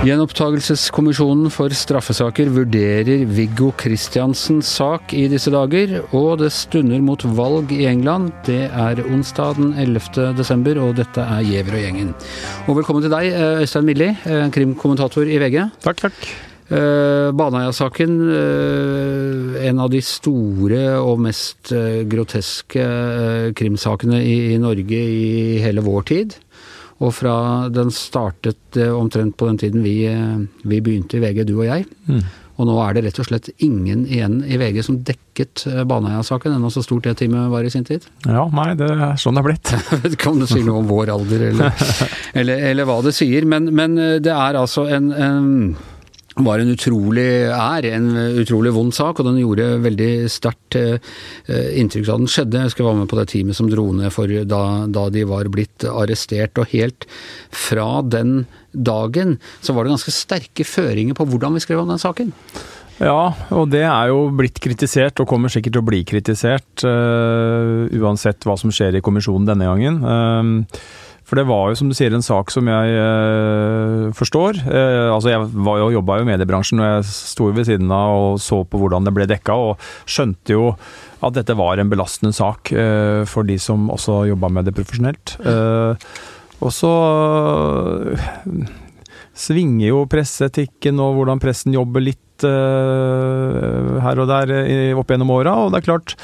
Gjenopptakelseskommisjonen for straffesaker vurderer Viggo Kristiansens sak i disse dager, og det stunder mot valg i England. Det er onsdag den 11. desember, og dette er Gjever og gjengen. Og velkommen til deg, eh, Øystein Milli, eh, krimkommentator i VG. Takk, takk. Uh, Baneheia-saken, uh, en av de store og mest uh, groteske krimsakene i, i, Norge i hele vår tid. Og fra den startet omtrent på den tiden vi, vi, begynte i VG, du og jeg. Mm. Og nå er det rett og slett ingen igjen i VG som dekket Baneheia-saken, ennå så stort det teamet var i sin tid. Ja, nei, det er sånn det er blitt. Jeg vet ikke om det sier noe om vår alder, eller, eller, eller hva det sier. Men, men, det er altså en, en var en utrolig, er en utrolig vond sak, og den gjorde veldig sterkt eh, inntrykk da den skjedde. Jeg skal være med på det teamet som dro ned for da, da, de var blitt arrestert. Og helt fra den dagen så var det ganske sterke føringer på hvordan vi skrev om den saken. Ja, og det er jo blitt kritisert, og kommer sikkert til å bli kritisert, uh, uansett hva som skjer i kommisjonen denne gangen. Uh, for det var jo, som du sier, en sak som jeg eh, forstår. Eh, altså Jeg var jo, jobba jo i mediebransjen, og jeg sto ved siden av og så på hvordan det ble dekka, og skjønte jo at dette var en belastende sak eh, for de som også jobba med det profesjonelt. Eh, og så eh, svinger jo presseetikken og hvordan pressen jobber litt eh, her og der opp gjennom åra, og det er klart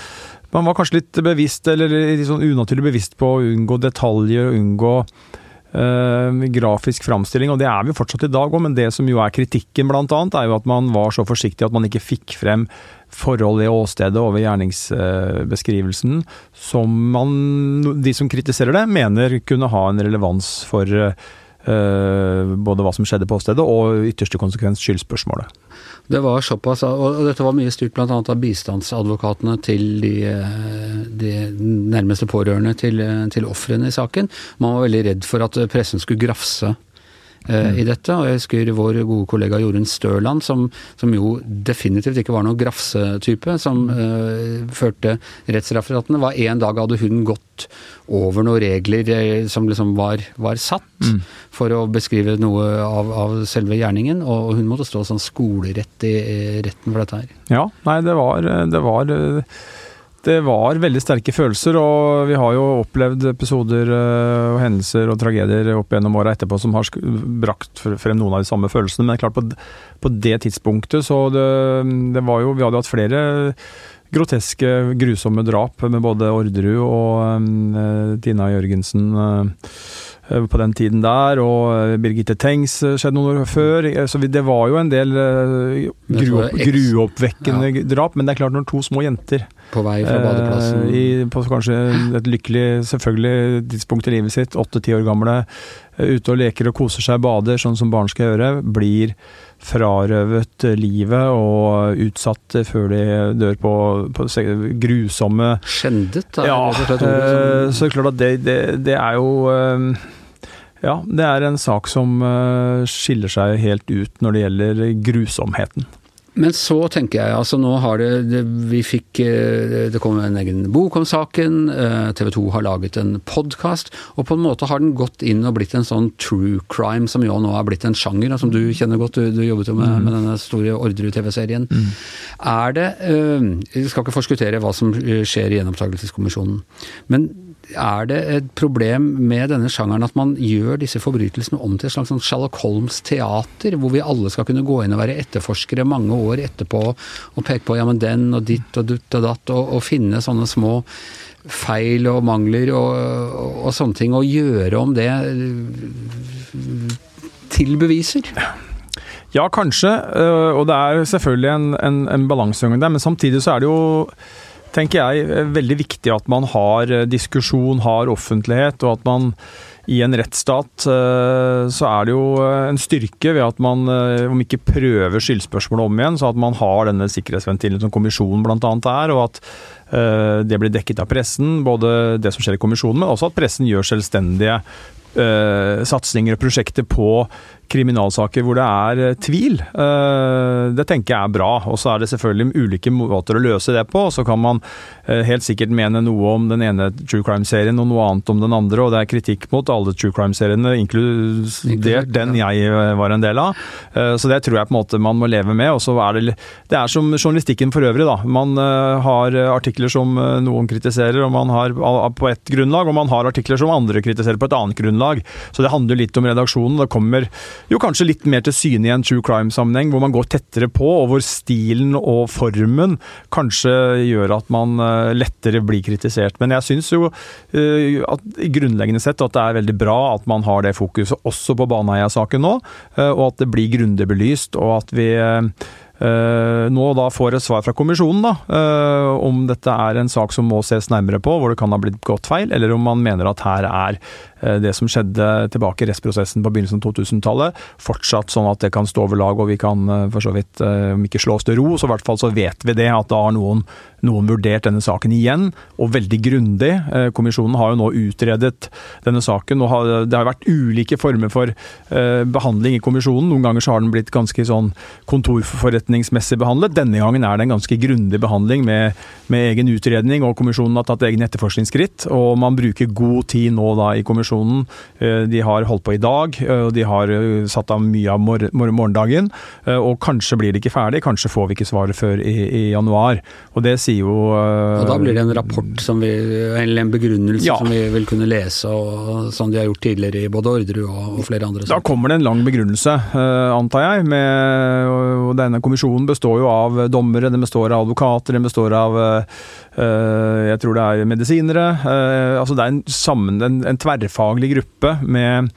man var kanskje litt bevisst, eller litt sånn unaturlig bevisst på å unngå detaljer og unngå uh, grafisk framstilling, og det er vi fortsatt i dag òg, men det som jo er kritikken blant annet, er jo at man var så forsiktig at man ikke fikk frem forhold i åstedet over gjerningsbeskrivelsen som man, de som kritiserer det, mener kunne ha en relevans for uh, både hva som skjedde på åstedet og ytterste konsekvens skyldspørsmålet. Det var såpass, og dette var mye styrt bl.a. av bistandsadvokatene til de, de nærmeste pårørende til, til ofrene i saken. Man var veldig redd for at pressen skulle grafse mm. i dette. Og jeg husker vår gode kollega Jorunn Størland, som, som jo definitivt ikke var noen grafsetype, som uh, førte rettsreferatene, var en dag hadde hun gått over noen regler eh, som liksom var, var satt mm. for å beskrive noe av, av, selve gjerningen, og hun måtte stå sånn skolerett i, i retten for dette her. Ja, nei, det var, det var det var veldig sterke følelser, og vi har jo opplevd episoder eh, og hendelser og tragedier opp gjennom åra etterpå som har brakt frem noen av de samme følelsene. Men klart, på, på det tidspunktet så det, det var jo Vi hadde hatt flere groteske, grusomme drap med både Orderud og um, Tina Jørgensen. Uh, på den tiden der, og eh, Birgitte Tengs eh, skjedde noen år før. Så det var jo en del gruopp, gruoppvekkende ja. drap, men det er klart når to små jenter På vei fra badeplassen i, På kanskje et lykkelig, selvfølgelig tidspunkt i livet sitt, åtte-ti år gamle, ute og leker og koser seg, bader, sånn som barn skal gjøre, blir frarøvet livet og utsatt før de dør på, på grusomme Skjendet, da? Ja, så klart at det, det, det er jo ja, det er en sak som eh, skiller seg helt ut når det gjelder grusomheten. Men så tenker jeg, altså nå har det, det Vi fikk eh, Det kom en egen bok om saken. Eh, TV 2 har laget en podkast. Og på en måte har den gått inn og blitt en sånn true crime, som jo nå er blitt en sjanger, som du kjenner godt. Du, du jobbet jo med, mm. med denne store Orderud-TV-serien. Mm. Er det Jeg skal ikke forskuttere hva som skjer i Gjenopptakelseskommisjonen. Men er det et problem med denne sjangeren at man gjør disse forbrytelsene om til et slags sånn Sherlock Holmes-teater, hvor vi alle skal kunne gå inn og være etterforskere mange år etterpå og peke på ja, men den og ditt og dutt og datt, og, og finne sånne små feil og mangler og, og, og, sånne ting, og gjøre om det til beviser? Ja, kanskje. Øh, og det er selvfølgelig en, en, en balansegang der, men samtidig så er det jo tenker jeg, er veldig viktig at man har eh, diskusjon, har offentlighet, og at man i en rettsstat eh, så er det jo eh, en styrke ved at man, om ikke prøver skyldspørsmålet om igjen, så at man har denne sikkerhetsventilen som kommisjonen bl.a. er, og at det blir dekket av pressen, både det som skjer i kommisjonen, men også at pressen gjør selvstendige uh, satsinger og prosjekter på kriminalsaker hvor det er eh, tvil. Eh, det tenker jeg er bra. Og så er det selvfølgelig ulike måter å løse det på. Så kan man helt sikkert mene noe om den ene true crime-serien og noe annet om den andre, og det er kritikk mot alle true crime-seriene, inkludert den jeg var en del av. Så det tror jeg på en måte man må leve med. Og så er det Det er som journalistikken for øvrig, da. Man har artikler som noen kritiserer og man har på ett grunnlag, og man har artikler som andre kritiserer på et annet grunnlag. Så det handler litt om redaksjonen. Det kommer jo kanskje litt mer til syne i en true crime-sammenheng, hvor man går tettere på, og hvor stilen og formen kanskje gjør at man eh, lettere blir kritisert. Men jeg syns jo uh, at, grunnleggende sett at det er veldig bra at man har det fokuset også på Baneheia-saken nå, uh, og at det blir grundig belyst, og at vi uh, nå da får et svar fra kommisjonen da, uh, om dette er en sak som må ses nærmere på, hvor det kan ha blitt gått feil, eller om man mener at her er det som skjedde tilbake i rettsprosessen på begynnelsen av 2000-tallet, fortsatt sånn at det kan stå over lag og vi kan for så vidt, om ikke slå oss til ro, så i hvert fall så vet vi det, at da har noen, noen vurdert denne saken igjen, og veldig grundig. Kommisjonen har jo nå utredet denne saken, og det har vært ulike former for behandling i kommisjonen. Noen ganger så har den blitt ganske sånn kontorforretningsmessig behandlet. Denne gangen er det en ganske grundig behandling med, med, egen utredning, og kommisjonen har tatt egen etterforskningsskritt. Og man bruker god tid nå da i kommisjonen. Eh, de har holdt på i dag, eh, og de har eh, satt av mye av mor morgendagen. Og kanskje blir det ikke ferdig, kanskje får vi ikke svaret før i, i januar. Og det sier jo Og da blir det en rapport som vi, eller en begrunnelse ja. som vi vil kunne lese, og, som de har gjort tidligere i både Orderud og, og flere andre saker. Da kommer det en lang begrunnelse, antar jeg, med denne kommisjonen består jo av dommere, den består av advokater, den består av jeg tror det er medisinere. Altså det er en, sammen, en, en tverrfaglig gruppe med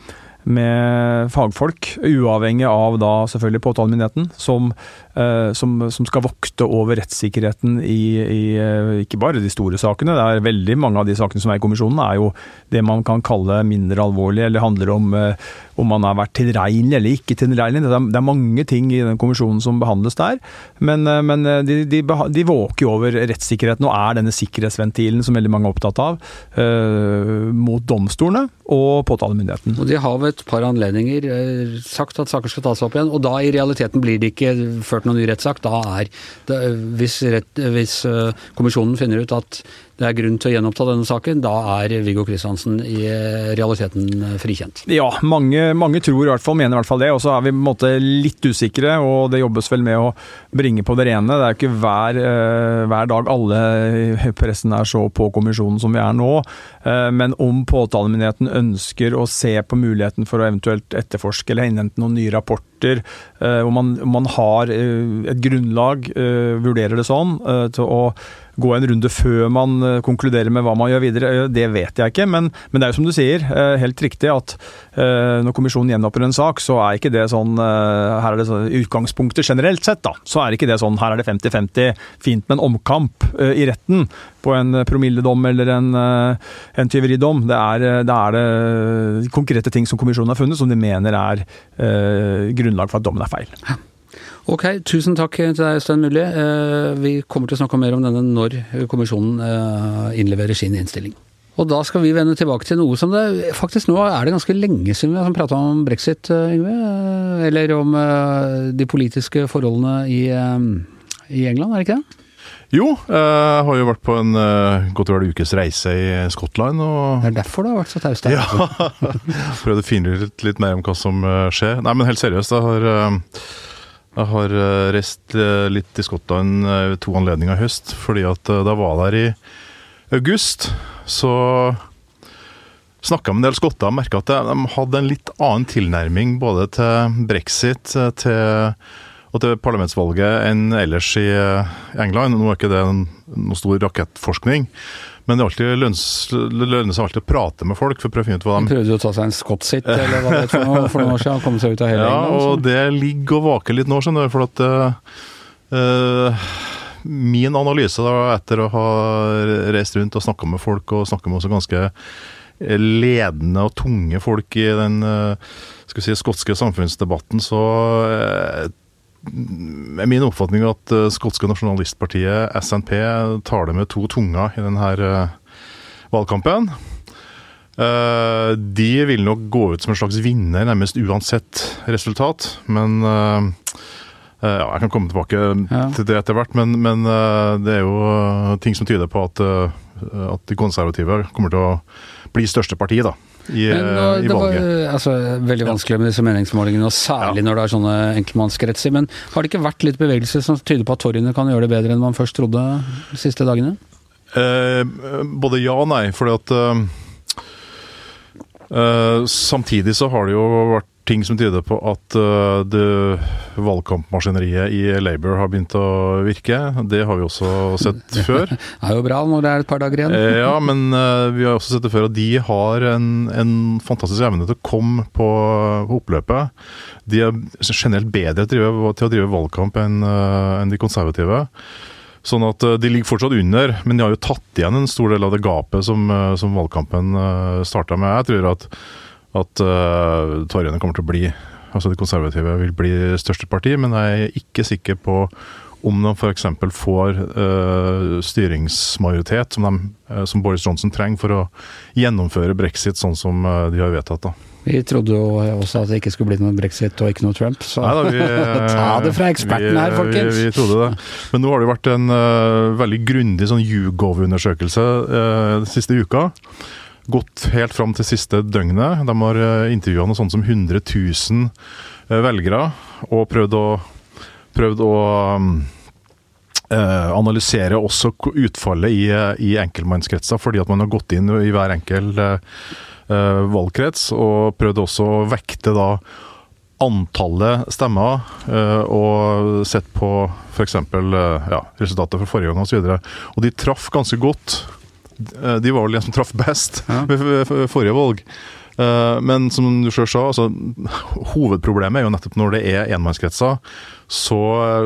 med fagfolk, uavhengig av da selvfølgelig påtalemyndigheten, som, som, som, skal vokte over rettssikkerheten i, i, eh, ikke bare de store sakene. Det er veldig Mange av de sakene som er i kommisjonen, er jo det man kan kalle mindre alvorlige, eller handler om eh, om man har vært tilregnelig eller ikke tilregnelig. Det, det, er mange ting i den kommisjonen som behandles der, men, men de, de, de, våker jo over rettssikkerheten og er denne sikkerhetsventilen som veldig mange er opptatt av, øh, mot domstolene og påtalemyndigheten. Og De har ved et par anledninger eh, sagt at saker skal tas opp igjen, og da i realiteten blir det ikke ført noen ny rettssak. Da er det, hvis, rett, hvis eh, kommisjonen finner ut at det er grunn til å gjenoppta denne saken, da er Viggo Kristiansen i eh, realiteten eh, frikjent. Ja, mange, mange, tror i hvert fall, mener i hvert fall det. Og så er vi på en måte litt usikre, og det jobbes vel med å bringe på det rene. Det er jo ikke hver, hver dag alle i pressen er så på kommisjonen som vi er nå. Men om påtalemyndigheten ønsker å se på muligheten for å eventuelt etterforske eller innhente noen nye rapporter, uh, hvor man, man, har et grunnlag, vurderer det sånn, til å gå en runde før man eh, konkluderer med hva man gjør videre, eh, det vet jeg ikke. Men, men det er jo som du sier, eh, helt riktig at når kommisjonen gjenåpner en sak, så er ikke det sånn Her er det sånn, utgangspunktet generelt sett, da. Så er ikke det sånn her er det 50-50, fint med en omkamp i retten på en promilledom eller en, en tyveridom. Det er, det er det konkrete ting som kommisjonen har funnet som de mener er grunnlag for at dommen er feil. Ok, tusen takk til deg, Stein Myrli. Eh, vi kommer til å snakke mer om denne når kommisjonen eh, innleverer sin innstilling. Og da skal vi vende tilbake til noe som det Faktisk nå er det ganske lenge siden vi har prata om brexit, eh, Yngve. Eller om de politiske forholdene i, i England, er det ikke det? Jo, jeg har jo vært på en godt og vel ukes reise i Skottland. Og det er derfor du har vært så taus der? Ja. Prøvd å finne ut litt mer om hva som skjer. Nei, men helt seriøst, det har jeg har eh, reist eh, litt i Skottland eh, to anledninger i høst. fordi at da jeg var der i august, så snakka med en del skotter og merka at de hadde en litt annen tilnærming både til brexit til, og til parlamentsvalget enn ellers i England. Nå er ikke det noen stor rakettforskning, men det, alltid lønner seg alltid å prate med folk for å prøve å finne ut hva de Han prøvde å ta seg en scotsit eller hva det er for noe for noen år siden, komme seg ut av hele Ja, England, og det ligger og vaker litt nå, skjønner du, for at uh, Min analyse da, etter å ha reist rundt og snakka med folk, og snakka med også ganske ledende og tunge folk i den skal vi si, skotske samfunnsdebatten, så er min oppfatning at uh, skotske nasjonalistpartiet SNP tar det med to tunger i denne uh, valgkampen. Uh, de vil nok gå ut som en slags vinner nærmest uansett resultat, men eh, eh, ja, Jeg kan komme tilbake Ja. til det etter hvert, men, men eh, det er jo eh, ting som tyder på at, eh, at de konservative kommer til å bli største parti da, i, Men, eh, i det var valget. altså, veldig vanskelig med disse meningsmålingene, og særlig når det er sånne enkeltmannskretser. Men har det ikke vært litt bevegelse som tyder på at torgene kan gjøre det bedre enn man først trodde de siste dagene? Eh, både ja og nei, fordi at eh, eh, Samtidig så har det jo vært ting som tyder på at uh, det valgkampmaskineriet i Labour har begynt å virke. Det har vi også sett før. Det er jo bra når det er et par dager igjen. Eh, ja, men uh, vi har også sett det før, at de har en, en fantastisk evne til å komme på, på oppløpet. De er generelt bedre til å drive, til å drive valgkamp enn uh, en de konservative. Sånn at De ligger fortsatt under, men de har jo tatt igjen en stor del av det gapet som, som valgkampen starta med. Jeg tror at, at uh, Torjene kommer til å bli Altså de konservative vil bli største parti, men jeg er ikke sikker på om de f.eks. får uh, styringsmajoritet som, de, uh, som Boris Johnson trenger for å gjennomføre brexit sånn som uh, de har vedtatt. da. Vi trodde jo også at det ikke skulle bli noe brexit og ikke noe Trump, så Neida, vi, ta det fra eksperten her, folkens! Vi, vi trodde det. Men nå har det vært en eh, veldig grundig sånn YouGov-undersøkelse den siste uka. Gått helt fram til siste døgnet. De har uh, intervjua noe sånt som 100 000 eh, velgere, og prøvd å, prøvd å um, eh, analysere også utfallet i, eh, i enkeltmannskretser, fordi at man har gått inn i hver enkel eh, eh, valgkrets, og prøvd også å vekte da antallet stemmer, eh, og sett på f.eks. Ja, resultatet fra forrige gang osv. Og, så og de traff ganske godt. Eh, De var vel de som traff best Ja. ved forrige valg. Eh, Men som du selv sa, altså, hovedproblemet er jo nettopp når det er enmannskretser, så,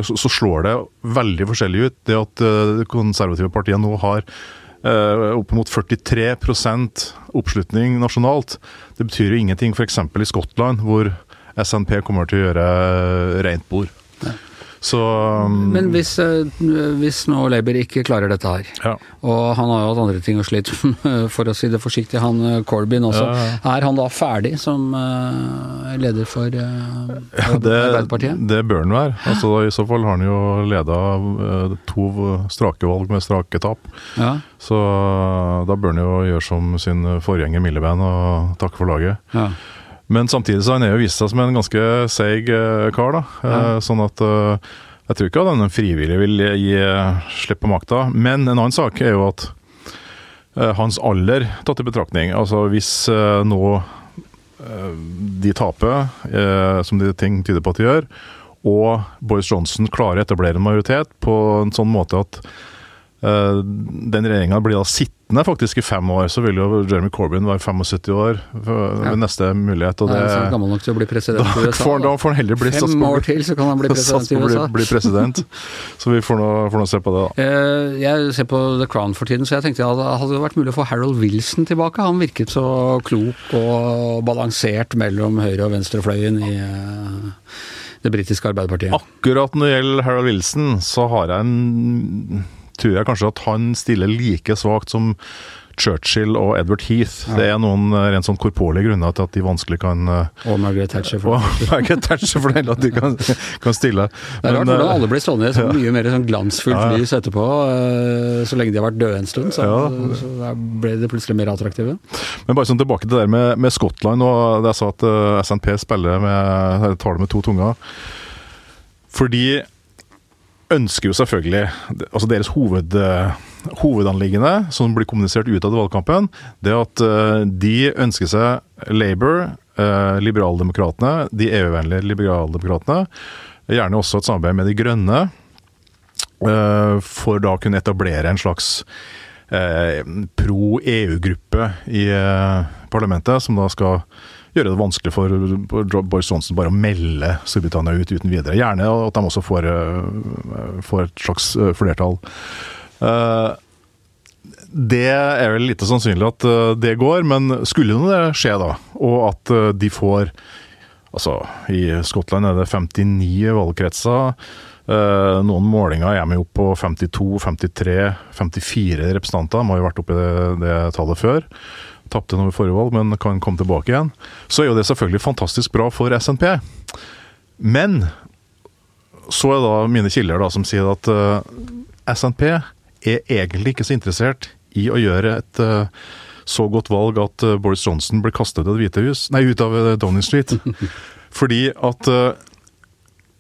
så, slår det veldig forskjellig ut. Det at eh, det konservative partiet nå har eh, opp mot 43% oppslutning nasjonalt, det betyr jo ingenting f.eks. i Skottland, hvor SNP kommer til å gjøre rent bord. Så um, Men hvis, eh, hvis nå Labour ikke klarer dette her, ja. og han har jo hatt andre ting å slite med, for å si det forsiktig, han eh, Corbyn også, Ja, er han da ferdig som eh, leder for Det, Arbeiderpartiet? det bør han være. Altså, I så fall har han jo leda to strake valg med strake tap. Ja, Så da bør han jo gjøre som sin forgjenger Milleband og takke for laget. Men samtidig så har han jo vist seg som en ganske seig eh, kar, da. Eh, Ja. Sånn at eh, jeg tror ikke at han frivillig vil gi slipp på makta. Men en annen sak er jo at hans alder tatt i betraktning Altså hvis nå de taper, som de ting tyder på at de gjør, og Boris Johnson klarer å etablere en majoritet på en sånn måte at den regjeringa blir da sittende faktisk i fem år, så vil jo Jeremy Corbyn være 75 år ved Ja. neste mulighet. og det så gammel nok til å bli president i USA? får, da får han heller bli Fem år til, så kan han bli president i USA. bli president. Så vi får nå, får nå se på det, da. Eh, Jeg ser på The Crown for tiden, så jeg tenkte at det hadde vært mulig å få Harold Wilson tilbake. Han virket så klok og balansert mellom høyre- og venstrefløyen i eh, det britiske arbeiderpartiet. Akkurat når det gjelder Harold Wilson, så har jeg en Tror jeg kanskje at han stiller like svakt som Churchill og Edward Heath. Det er noen eh, rent sånn korporlige grunner til at de vanskelig kan eh, Og Margaret Thatcher. For. Og Margaret Thatcher for det hele at de kan, kan stille. Det er rart Men, hvordan eh, alle blir stående i et sånn mye mer sånn glansfullt Ja, ja. lys etterpå, så lenge de har vært døde en stund. Så, Ja. så ble de plutselig mer attraktive. Men bare sånn tilbake til det der med, med Skottland, og det jeg sa at SNP spiller med, tar det med to tunger. For de ønsker jo selvfølgelig Altså deres hoved, eh, hovedanliggende, som blir kommunisert ut av valgkampen, det at eh, de ønsker seg Labour, uh, liberaldemokratene, de EU-vennlige liberaldemokratene, gjerne også et samarbeid med De grønne, eh, for da å kunne etablere en slags eh, pro-EU-gruppe i eh, parlamentet, som da skal gjøre det vanskelig for Boris Johnson bare å melde Storbritannia ut uten videre. Gjerne at de også får, eh, får et slags eh, flertall. Eh, Det er vel lite sannsynlig at det går, men skulle det skje, da, og at de får Altså, i Skottland er det 59 valgkretser. Noen målinger er vi opp på 52, 53, 54 representanter. De har jo vært oppe i det, det tallet før. Tapte noe i forrige valg, men kan komme tilbake igjen, så er jo det selvfølgelig fantastisk bra for SNP. Men så er da mine kilder da som sier at uh, SNP er egentlig ikke så interessert i å gjøre et uh, så godt valg at uh, Boris Johnson blir kastet ut av, Hvite hus, nei, ut av Downing Street. Fordi at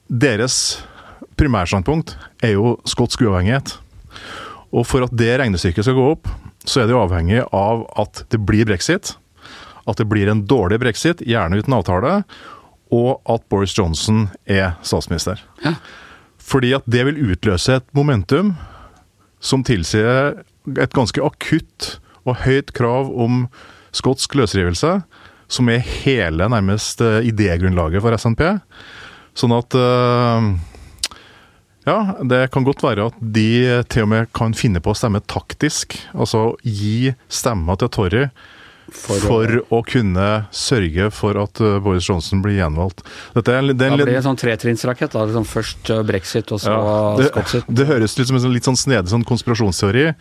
deres primærstandpunkt er jo skotsk uavhengighet. Og for at det regnestykket skal gå opp, så er det jo avhengig av at det blir brexit. At det blir en dårlig brexit, gjerne uten avtale. Og at Boris Johnson er statsminister. Ja. Fordi at det vil utløse et momentum som tilsier et ganske akutt og høyt krav om skotsk løsrivelse, som er hele nærmest eh, idégrunnlaget for SNP. Sånn at uh, ja, det kan godt være at de til og med kan finne på å stemme taktisk. Altså gi stemmer til Torry for, for å, å, kunne sørge for at uh, Boris Johnson blir gjenvalgt. Dette er, det, er, det blir en sånn tretrinnsrakett. Liksom først uh, brexit, og så ja, det, Scotsit. Det høres ut som en sånn litt sånn snedig sånn konspirasjonsteori,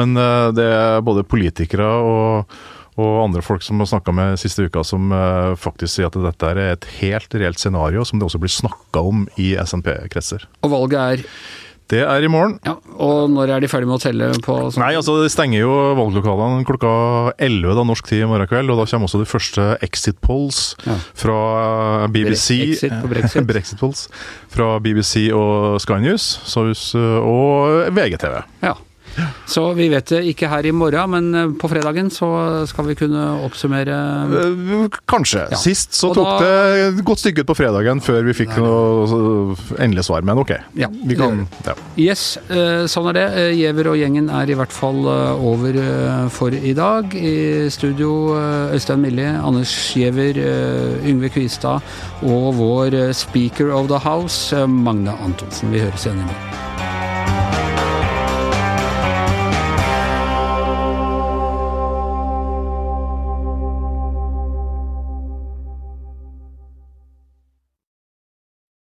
men uh, det er både politikere og og andre folk som har snakka med siste uka, som uh, faktisk sier at dette er et helt reelt scenario som det også blir snakka om i SNP-kretser. Og valget er? Det er i morgen. Ja, Og når er de ferdig med å telle på sånn? Nei, altså Det stenger jo valglokalene klokka 11 da, norsk tid i morgen kveld. Og da kommer også de første exit polls ja. fra BBC. Exit på brexit. brexit polls. Fra BBC og Sky News og VGTV. Ja. Så vi vet det ikke her i morgen, men eh, på fredagen så skal vi kunne oppsummere eh, Kanskje. Ja. Sist så tok da, det et godt stykke ut på fredagen før vi fikk noe endelig svar, men ok. Ja, vi kan, ja. Yes, eh, sånn er det. Giæver og gjengen er i hvert fall over for i dag. I studio Øystein Millie, Anders Giæver, Yngve Kvistad og vår speaker of the house, Magne Antonsen. Vi høres igjen i morgen.